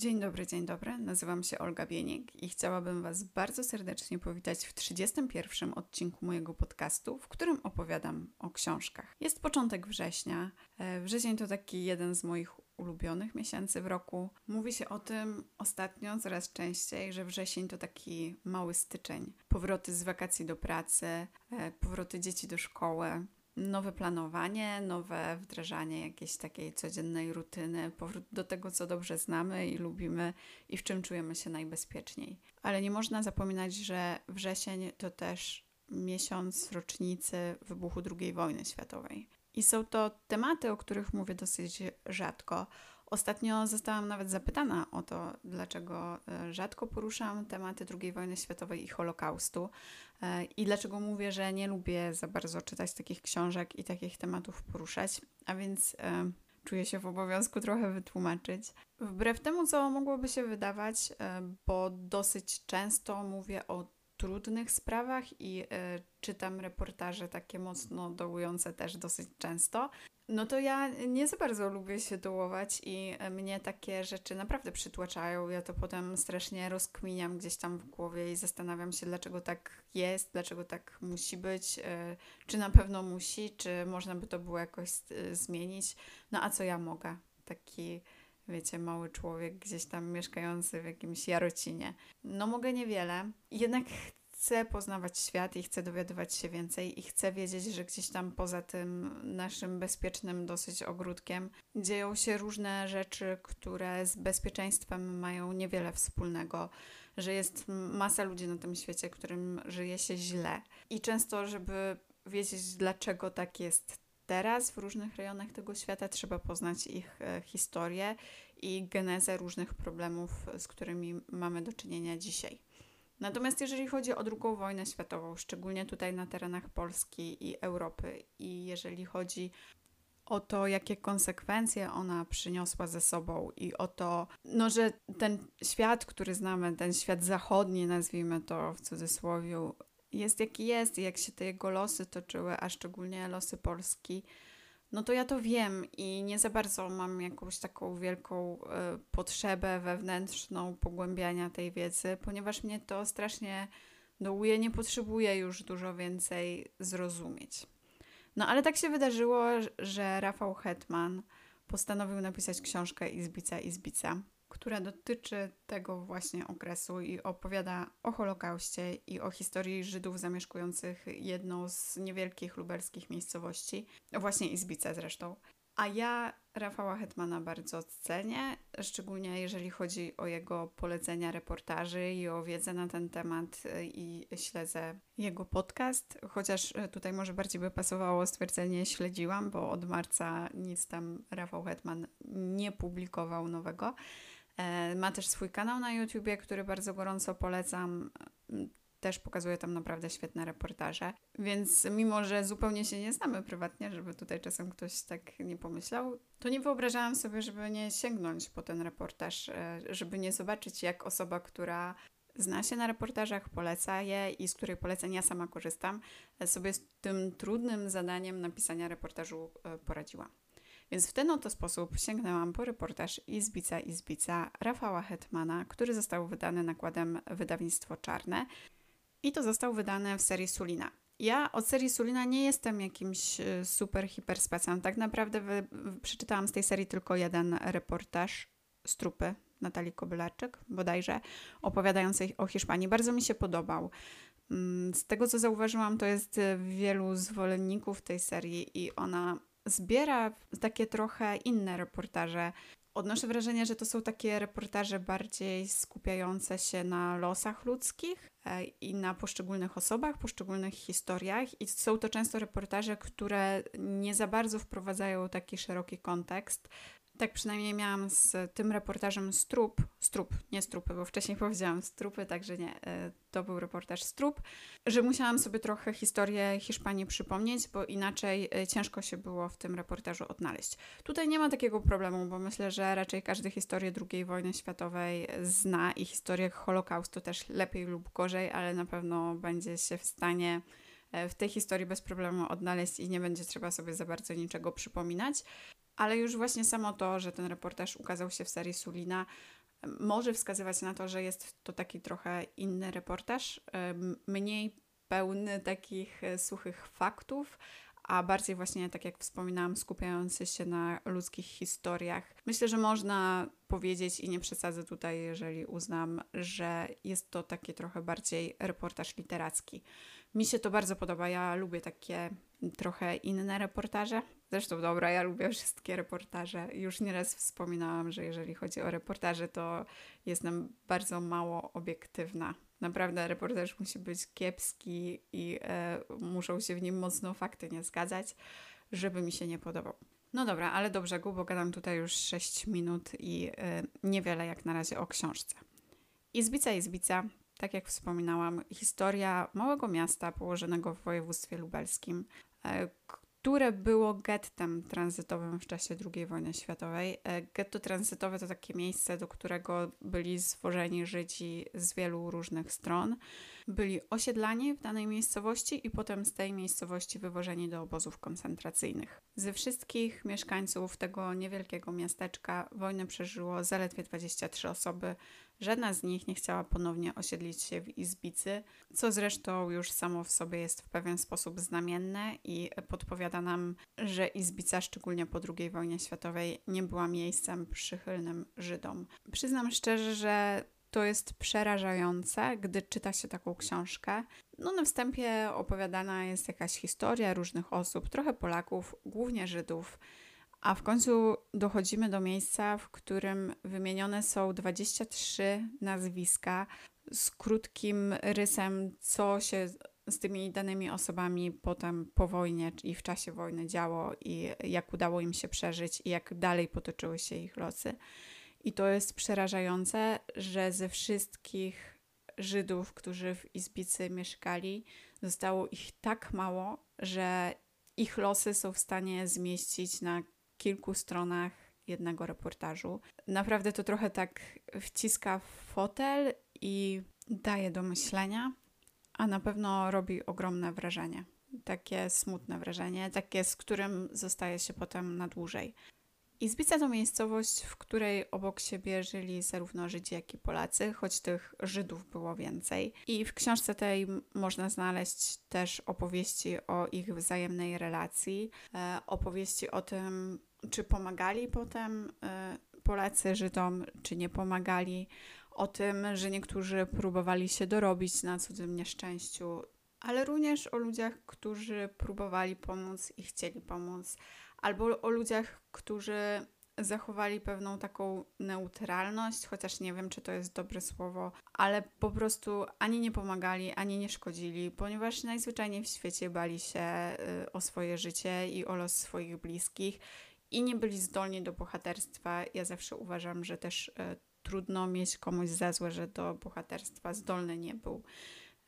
Dzień dobry, dzień dobry. Nazywam się Olga Bienik i chciałabym Was bardzo serdecznie powitać w 31 odcinku mojego podcastu, w którym opowiadam o książkach. Jest początek września. E, wrzesień to taki jeden z moich ulubionych miesięcy w roku. Mówi się o tym ostatnio coraz częściej, że wrzesień to taki mały styczeń. Powroty z wakacji do pracy, e, powroty dzieci do szkoły, nowe planowanie, nowe wdrażanie jakiejś takiej codziennej rutyny, powrót do tego, co dobrze znamy i lubimy i w czym czujemy się najbezpieczniej. Ale nie można zapominać, że wrzesień to też miesiąc rocznicy wybuchu II wojny światowej. I są to tematy, o których mówię dosyć rzadko. Ostatnio zostałam nawet zapytana o to, dlaczego e, rzadko poruszam tematy II wojny światowej i Holokaustu i dlaczego mówię, że nie lubię za bardzo czytać takich książek i takich tematów poruszać, a więc e, czuję się w obowiązku trochę wytłumaczyć. Wbrew temu, co mogłoby się wydawać, bo dosyć często mówię o trudnych sprawach i y, czytam reportaże takie mocno dołujące też dosyć często, no to ja nie za bardzo lubię się dołować i mnie takie rzeczy naprawdę przytłaczają. Ja to potem strasznie rozkminiam gdzieś tam w głowie i zastanawiam się, dlaczego tak jest, dlaczego tak musi być, y, czy na pewno musi, czy można by to było jakoś zmienić. No a co ja mogę? Taki wiecie, mały człowiek gdzieś tam mieszkający w jakimś Jarocinie. No mogę niewiele, jednak chcę poznawać świat i chcę dowiadywać się więcej i chcę wiedzieć, że gdzieś tam poza tym naszym bezpiecznym dosyć ogródkiem dzieją się różne rzeczy, które z bezpieczeństwem mają niewiele wspólnego, że jest masa ludzi na tym świecie, którym żyje się źle. I często, żeby wiedzieć, dlaczego tak jest teraz w różnych rejonach tego świata, trzeba poznać ich e, historię i genezę różnych problemów, z którymi mamy do czynienia dzisiaj. Natomiast jeżeli chodzi o II wojnę światową, szczególnie tutaj na terenach Polski i Europy, i jeżeli chodzi o to, jakie konsekwencje ona przyniosła ze sobą i o to, no, że ten świat, który znamy, ten świat zachodni, nazwijmy to w cudzysłowie, jest jaki jest i jak się te jego losy toczyły, a szczególnie losy Polski, no to ja to wiem i nie za bardzo mam jakąś taką wielką y, potrzebę wewnętrzną pogłębiania tej wiedzy, ponieważ mnie to strasznie dołuje, nie potrzebuję już dużo więcej zrozumieć. No ale tak się wydarzyło, że Rafał Hetman postanowił napisać książkę Izbica Izbica która dotyczy tego właśnie okresu i opowiada o Holokauście i o historii Żydów zamieszkujących jedną z niewielkich lubelskich miejscowości, właśnie Izbice zresztą. A ja Rafała Hetmana bardzo cenię, szczególnie jeżeli chodzi o jego polecenia reportaży i o wiedzę na ten temat i śledzę jego podcast, chociaż tutaj może bardziej by pasowało stwierdzenie śledziłam, bo od marca nic tam Rafał Hetman nie publikował nowego. E, ma też swój kanał na YouTubie, który bardzo gorąco polecam. Też pokazuje tam naprawdę świetne reportaże. Więc mimo, że zupełnie się nie znamy prywatnie, żeby tutaj czasem ktoś tak nie pomyślał, to nie wyobrażałam sobie, żeby nie sięgnąć po ten reportaż, e, żeby nie zobaczyć, jak osoba, która zna się na reportażach, poleca je i z której poleceń ja sama korzystam, e, sobie z tym trudnym zadaniem napisania reportażu poradziła. Więc w ten oto sposób sięgnęłam po reportaż Izbica Izbica Rafała Hetmana, który został wydany nakładem wydawnictwo Czarne i to został wydany w serii Sulina. Ja od serii Sulina nie jestem jakimś y, super hiper specem. Tak naprawdę wy, przeczytałam z tej serii tylko jeden reportaż z trupy Natalii Kobylarczyk, bodajże, opowiadającej o Hiszpanii. Bardzo mi się podobał. Mm, z tego, co zauważyłam, to jest wielu zwolenników tej serii i ona zbiera takie trochę inne reportaże. Odnoszę wrażenie, że to są takie reportaże bardziej skupiające się na losach ludzkich e, i na poszczególnych osobach, poszczególnych historiach, i są to często reportaże, które nie za bardzo wprowadzają taki szeroki kontekst, tak przynajmniej miałam z tym reportażem Strup, Strup, nie Strupy, bo wcześniej powiedziałam Strupy, także nie, e, to był reportaż Strup, że musiałam sobie trochę historię Hiszpanii przypomnieć, bo inaczej e, ciężko się było w tym reportażu odnaleźć. Tutaj nie ma takiego problemu, bo myślę, że raczej każdy historię II wojny światowej zna i historię Holokaustu też lepiej lub gorzej, ale na pewno będzie się w stanie e, w tej historii bez problemu odnaleźć i nie będzie trzeba sobie za bardzo niczego przypominać ale już właśnie samo to, że ten reportaż ukazał się w serii Sulina, może wskazywać na to, że jest to taki trochę inny reportaż, mniej pełny takich e, suchych faktów, a bardziej właśnie, tak jak wspominałam, skupiający się na ludzkich historiach. Myślę, że można powiedzieć i nie przesadzę tutaj, jeżeli uznam, że jest to taki trochę bardziej reportaż literacki. Mi się to bardzo podoba. Ja lubię takie trochę inne reportaże. Zresztą dobra, ja lubię wszystkie reportaże. Już nieraz wspominałam, że jeżeli chodzi o reportaże, to jestem bardzo mało obiektywna. Naprawdę reportaż musi być kiepski i e, muszą się w nim mocno fakty nie zgadzać, żeby mi się nie podobał. No dobra, ale do brzegu, bo gadam tutaj już 6 minut i e, niewiele jak na razie o książce. Izbica Izbica, tak jak wspominałam, historia małego miasta położonego w województwie lubelskim, e, które było gettem tranzytowym w czasie II wojny światowej. E, getto tranzytowe to takie miejsce, do którego byli zwożeni Żydzi z wielu różnych stron. Byli osiedlani w danej miejscowości i potem z tej miejscowości wywożeni do obozów koncentracyjnych. Ze wszystkich mieszkańców tego niewielkiego miasteczka wojnę przeżyło zaledwie 23 osoby, Żadna z nich nie chciała ponownie osiedlić się w Izbicy, co zresztą już samo w sobie jest w pewien sposób znamienne i podpowiada nam, że Izbica, szczególnie po II wojnie światowej, nie była miejscem przychylnym Żydom. Przyznam szczerze, że to jest przerażające, gdy czyta się taką książkę. No, na wstępie opowiadana jest jakaś historia różnych osób, trochę Polaków, głównie Żydów a w końcu dochodzimy do miejsca, w którym wymienione są 23 nazwiska z krótkim rysem, co się z tymi danymi osobami potem po wojnie i w czasie wojny działo i jak udało im się przeżyć i jak dalej potoczyły się ich losy. I to jest przerażające, że ze wszystkich Żydów, którzy w Izbicy mieszkali, zostało ich tak mało, że ich losy są w stanie zmieścić na kilku stronach jednego reportażu. Naprawdę to trochę tak wciska w fotel i daje do myślenia, a na pewno robi ogromne wrażenie. Takie smutne wrażenie, takie, z którym zostaje się potem na dłużej. Izbica to miejscowość, w której obok siebie żyli zarówno Żydzi, jak i Polacy, choć tych Żydów było więcej. I w książce tej można znaleźć też opowieści o ich wzajemnej relacji, e, opowieści o tym, czy pomagali potem y, Polacy Żydom, czy nie pomagali, o tym, że niektórzy próbowali się dorobić na cudzym nieszczęściu, ale również o ludziach, którzy próbowali pomóc i chcieli pomóc, albo o ludziach, którzy zachowali pewną taką neutralność, chociaż nie wiem, czy to jest dobre słowo, ale po prostu ani nie pomagali, ani nie szkodzili, ponieważ najzwyczajniej w świecie bali się y, o swoje życie i o los swoich bliskich i nie byli zdolni do bohaterstwa. Ja zawsze uważam, że też e, trudno mieć komuś za złe, że do bohaterstwa zdolny nie był.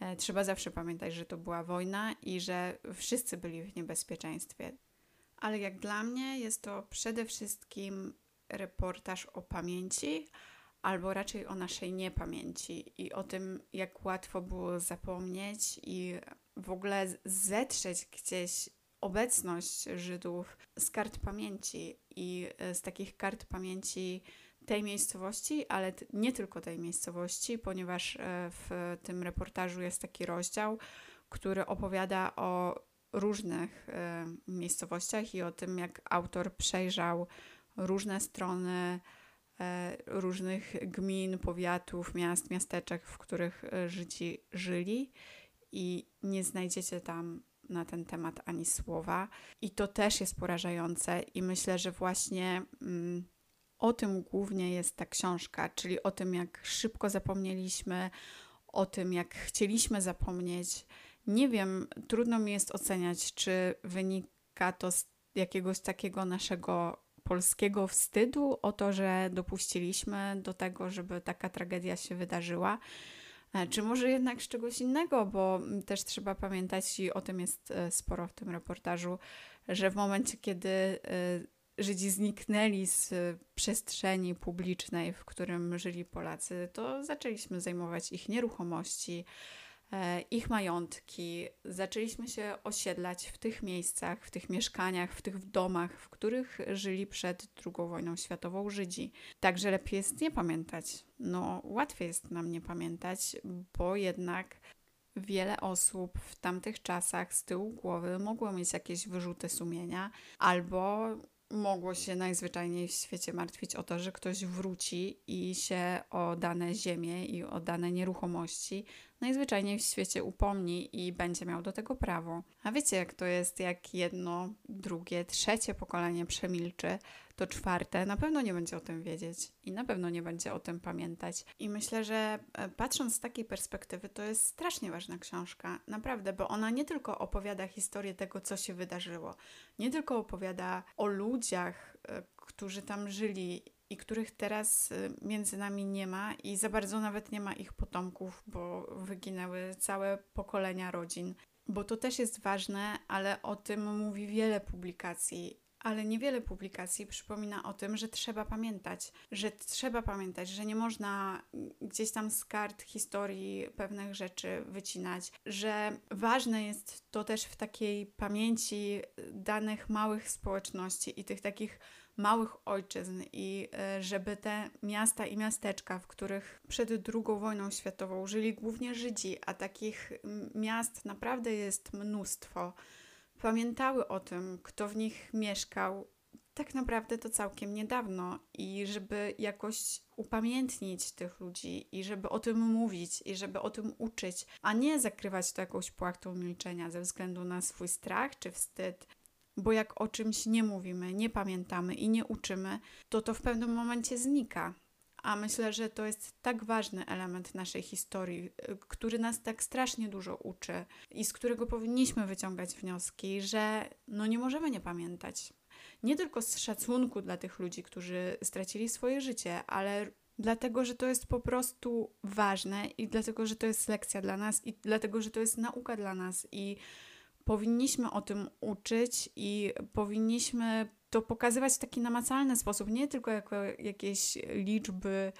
E, trzeba zawsze pamiętać, że to była wojna i że wszyscy byli w niebezpieczeństwie. Ale jak dla mnie jest to przede wszystkim reportaż o pamięci, albo raczej o naszej niepamięci i o tym, jak łatwo było zapomnieć i w ogóle zetrzeć gdzieś obecność Żydów z kart pamięci i e, z takich kart pamięci tej miejscowości, ale nie tylko tej miejscowości, ponieważ e, w tym reportażu jest taki rozdział, który opowiada o różnych e, miejscowościach i o tym, jak autor przejrzał różne strony różnych gmin, powiatów, miast, miasteczek, w których Żydzi żyli i nie znajdziecie tam na ten temat ani słowa. I to też jest porażające, i myślę, że właśnie mm, o tym głównie jest ta książka, czyli o tym, jak szybko zapomnieliśmy, o tym, jak chcieliśmy zapomnieć. Nie wiem, trudno mi jest oceniać, czy wynika to z jakiegoś takiego naszego polskiego wstydu o to, że dopuściliśmy do tego, żeby taka tragedia się wydarzyła. E, czy może jednak z czegoś innego, bo też trzeba pamiętać, i o tym jest e, sporo w tym reportażu, że w momencie, kiedy e, Żydzi zniknęli z przestrzeni publicznej, w którym żyli Polacy, to zaczęliśmy zajmować ich nieruchomości, ich majątki. Zaczęliśmy się osiedlać w tych miejscach, w tych mieszkaniach, w tych domach, w których żyli przed II wojną światową Żydzi. Także lepiej jest nie pamiętać. No, łatwiej jest nam nie pamiętać, bo jednak wiele osób w tamtych czasach z tyłu głowy mogło mieć jakieś wyrzuty sumienia albo mogło się najzwyczajniej w świecie martwić o to, że ktoś wróci i się o dane ziemie i o dane nieruchomości najzwyczajniej w świecie upomni i będzie miał do tego prawo. A wiecie, jak to jest, jak jedno, drugie, trzecie pokolenie przemilczy, to czwarte na pewno nie będzie o tym wiedzieć i na pewno nie będzie o tym pamiętać. I myślę, że e, patrząc z takiej perspektywy, to jest strasznie ważna książka, naprawdę, bo ona nie tylko opowiada historię tego, co się wydarzyło, nie tylko opowiada o ludziach, e, którzy tam żyli i których teraz e, między nami nie ma i za bardzo nawet nie ma ich potomków, bo wyginęły całe pokolenia rodzin. Bo to też jest ważne, ale o tym mówi wiele publikacji ale niewiele publikacji przypomina o tym, że trzeba pamiętać, że trzeba pamiętać, że nie można gdzieś tam z kart historii pewnych rzeczy wycinać, że ważne jest to też w takiej pamięci danych małych społeczności i tych takich małych ojczyzn i e, żeby te miasta i miasteczka, w których przed II wojną światową żyli głównie Żydzi, a takich miast naprawdę jest mnóstwo, pamiętały o tym, kto w nich mieszkał, tak naprawdę to całkiem niedawno i żeby jakoś upamiętnić tych ludzi i żeby o tym mówić i żeby o tym uczyć, a nie zakrywać to jakąś płachtą milczenia ze względu na swój strach czy wstyd. Bo jak o czymś nie mówimy, nie pamiętamy i nie uczymy, to to w pewnym momencie znika. A myślę, że to jest tak ważny element naszej historii, który nas tak strasznie dużo uczy i z którego powinniśmy wyciągać wnioski, że no nie możemy nie pamiętać. Nie tylko z szacunku dla tych ludzi, którzy stracili swoje życie, ale dlatego, że to jest po prostu ważne i dlatego, że to jest lekcja dla nas i dlatego, że to jest nauka dla nas i powinniśmy o tym uczyć i powinniśmy to pokazywać w taki namacalny sposób, nie tylko jako jakieś liczby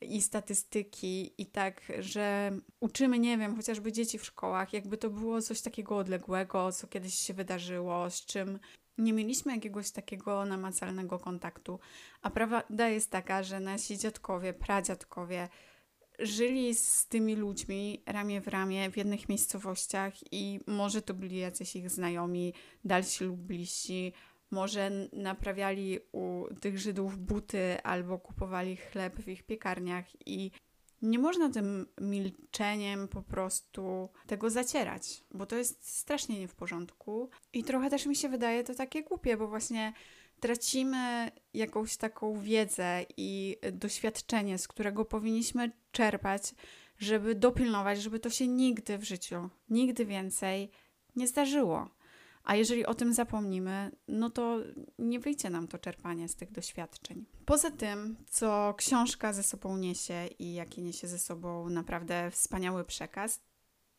i statystyki i tak, że uczymy, nie wiem, chociażby dzieci w szkołach, jakby to było coś takiego odległego, co kiedyś się wydarzyło, z czym nie mieliśmy jakiegoś takiego namacalnego kontaktu. A prawda jest taka, że nasi dziadkowie, pradziadkowie żyli z tymi ludźmi ramię w ramię w jednych miejscowościach i może to byli jacyś ich znajomi, dalsi lub bliżsi, może naprawiali u tych Żydów buty albo kupowali chleb w ich piekarniach i nie można tym milczeniem po prostu tego zacierać, bo to jest strasznie nie w porządku. I trochę też mi się wydaje to takie głupie, bo właśnie tracimy jakąś taką wiedzę i doświadczenie, z którego powinniśmy czerpać, żeby dopilnować, żeby to się nigdy w życiu, nigdy więcej nie zdarzyło. A jeżeli o tym zapomnimy, no to nie wyjdzie nam to czerpanie z tych doświadczeń. Poza tym, co książka ze sobą niesie i jaki niesie ze sobą naprawdę wspaniały przekaz,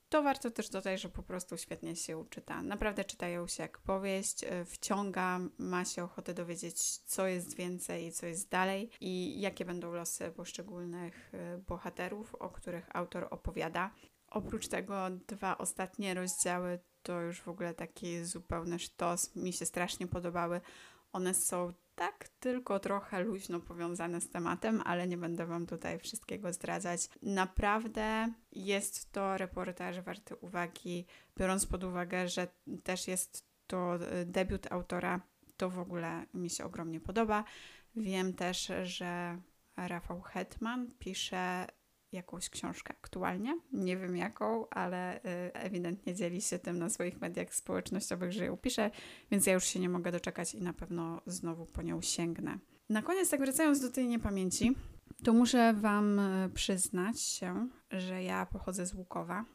to warto też dodać, że po prostu świetnie się czyta. Naprawdę czytają się jak powieść, e, wciąga, ma się ochotę dowiedzieć, co jest więcej i co jest dalej i jakie będą losy poszczególnych e, bohaterów, o których autor opowiada. Oprócz tego dwa ostatnie rozdziały to już w ogóle taki zupełny sztos. Mi się strasznie podobały. One są tak tylko trochę luźno powiązane z tematem, ale nie będę Wam tutaj wszystkiego zdradzać. Naprawdę jest to reportaż warty uwagi, biorąc pod uwagę, że też jest to e, debiut autora. To w ogóle mi się ogromnie podoba. Wiem też, że Rafał Hetman pisze jakąś książkę aktualnie. Nie wiem jaką, ale y, ewidentnie dzieli się tym na swoich mediach społecznościowych, że ją pisze, więc ja już się nie mogę doczekać i na pewno znowu po nią sięgnę. Na koniec, tak wracając do tej niepamięci, to muszę Wam y, przyznać się, że ja pochodzę z Łukowa.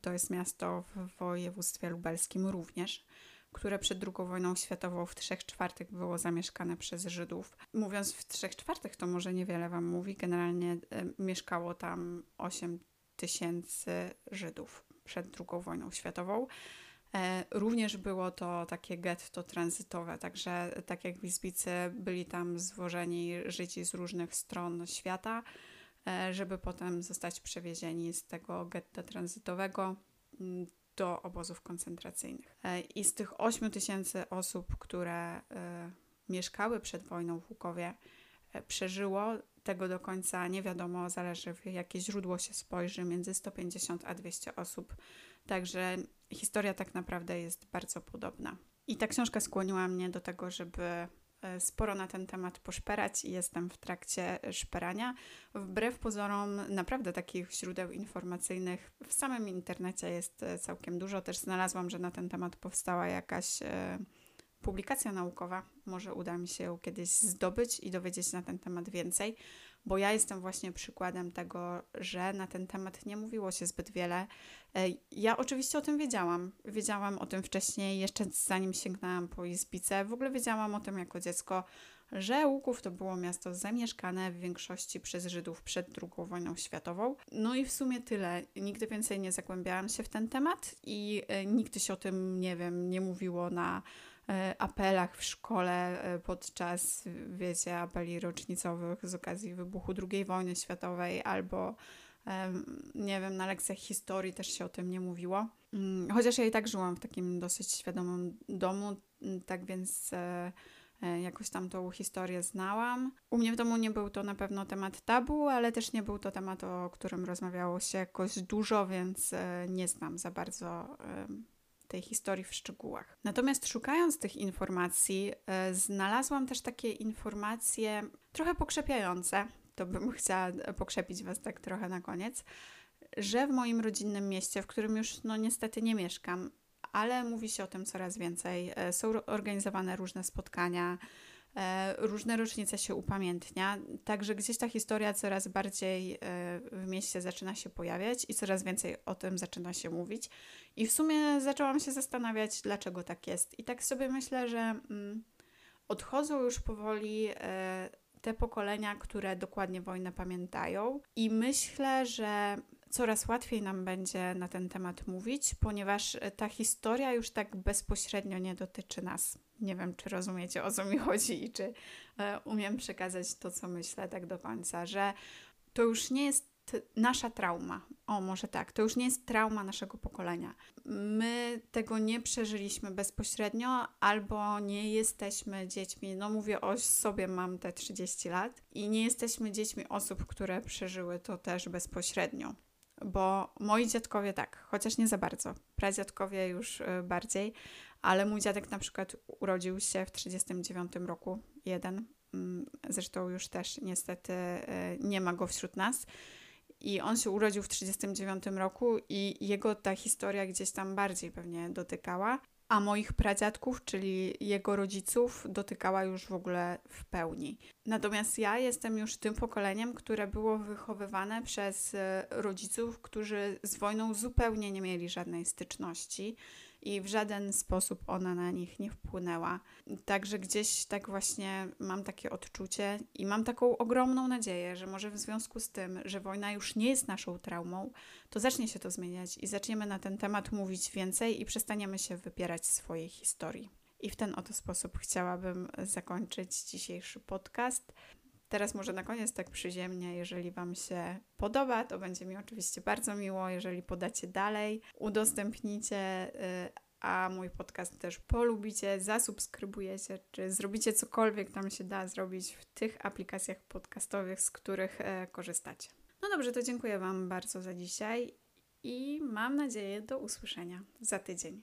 To jest miasto w województwie lubelskim również które przed II wojną światową w trzech czwartych było zamieszkane przez Żydów. Mówiąc w trzech czwartych, to może niewiele Wam mówi. Generalnie e, mieszkało tam 8 tysięcy Żydów przed II wojną światową. E, również było to takie getto tranzytowe, także tak jak w Izbicy byli tam zwożeni Żydzi z różnych stron świata, e, żeby potem zostać przewiezieni z tego getta tranzytowego do obozów koncentracyjnych. E, I z tych 8 tysięcy osób, które mieszkały przed wojną w Łukowie, przeżyło, tego do końca nie wiadomo, zależy w jakie źródło się spojrzy, między 150 a 200 osób. Także historia tak naprawdę jest bardzo podobna. I ta książka skłoniła mnie do tego, żeby e, sporo na ten temat poszperać i jestem w trakcie szperania. Wbrew pozorom, naprawdę takich źródeł informacyjnych w samym internecie jest e, całkiem dużo. Też znalazłam, że na ten temat powstała jakaś e, publikacja naukowa. Może uda mi się ją kiedyś zdobyć i dowiedzieć na ten temat więcej, bo ja jestem właśnie przykładem tego, że na ten temat nie mówiło się zbyt wiele. E, ja oczywiście o tym wiedziałam. Wiedziałam o tym wcześniej, jeszcze zanim sięgnęłam po Izbice. W ogóle wiedziałam o tym jako dziecko, że Łuków to było miasto zamieszkane w większości przez Żydów przed II wojną światową. No i w sumie tyle. Nigdy więcej nie zagłębiałam się w ten temat i e, nigdy się o tym, nie wiem, nie mówiło na apelach w szkole e, podczas, wiecie, apeli rocznicowych z okazji wybuchu II wojny światowej albo nie wiem, na lekcjach historii też się o tym nie mówiło. Mm, chociaż ja i tak żyłam w takim dosyć świadomym domu, mm, tak więc e, jakoś tam tą historię znałam. U mnie w domu nie był to na pewno temat tabu, ale też nie był to temat, o którym rozmawiało się jakoś dużo, więc nie znam za bardzo tej historii w szczegółach. Natomiast szukając tych informacji, e, znalazłam też takie informacje trochę pokrzepiające. To bym chciała pokrzepić Was tak trochę na koniec, że w moim rodzinnym mieście, w którym już no niestety nie mieszkam, ale mówi się o tym coraz więcej. E, są organizowane różne spotkania, E, różne rocznice się upamiętnia, także gdzieś ta historia coraz bardziej e, w mieście zaczyna się pojawiać i coraz więcej o tym zaczyna się mówić. I w sumie zaczęłam się zastanawiać, dlaczego tak jest. I tak sobie myślę, że mm, odchodzą już powoli e, te pokolenia, które dokładnie wojnę pamiętają, i myślę, że coraz łatwiej nam będzie na ten temat mówić, ponieważ ta historia już tak bezpośrednio nie dotyczy nas. Nie wiem, czy rozumiecie o co mi chodzi i czy e, umiem przekazać to, co myślę tak do końca, że to już nie jest nasza trauma. O, może tak, to już nie jest trauma naszego pokolenia. My tego nie przeżyliśmy bezpośrednio, albo nie jesteśmy dziećmi. No, mówię o sobie, mam te 30 lat, i nie jesteśmy dziećmi osób, które przeżyły to też bezpośrednio bo moi dziadkowie tak, chociaż nie za bardzo. Pradziadkowie już y, bardziej, ale mój dziadek na przykład urodził się w 1939 roku, jeden. Mm, zresztą już też niestety y, nie ma go wśród nas. I on się urodził w 1939 roku i jego ta historia gdzieś tam bardziej pewnie dotykała a moich pradziadków, czyli jego rodziców, dotykała już w ogóle w pełni. Natomiast ja jestem już tym pokoleniem, które było wychowywane przez e, rodziców, którzy z wojną zupełnie nie mieli żadnej styczności i w żaden sposób ona na nich nie wpłynęła. Także gdzieś tak właśnie mam takie odczucie i mam taką ogromną nadzieję, że może w związku z tym, że wojna już nie jest naszą traumą, to zacznie się to zmieniać i zaczniemy na ten temat mówić więcej i przestaniemy się wypierać swojej historii. I w ten oto sposób chciałabym zakończyć dzisiejszy podcast. Teraz może na koniec tak przyziemnie, jeżeli Wam się podoba, to będzie mi oczywiście bardzo miło, jeżeli podacie dalej, udostępnicie, y, a mój podcast też polubicie, zasubskrybujecie, czy zrobicie cokolwiek tam się da zrobić w tych aplikacjach podcastowych, z których e, korzystacie. No dobrze, to dziękuję Wam bardzo za dzisiaj i mam nadzieję do usłyszenia za tydzień.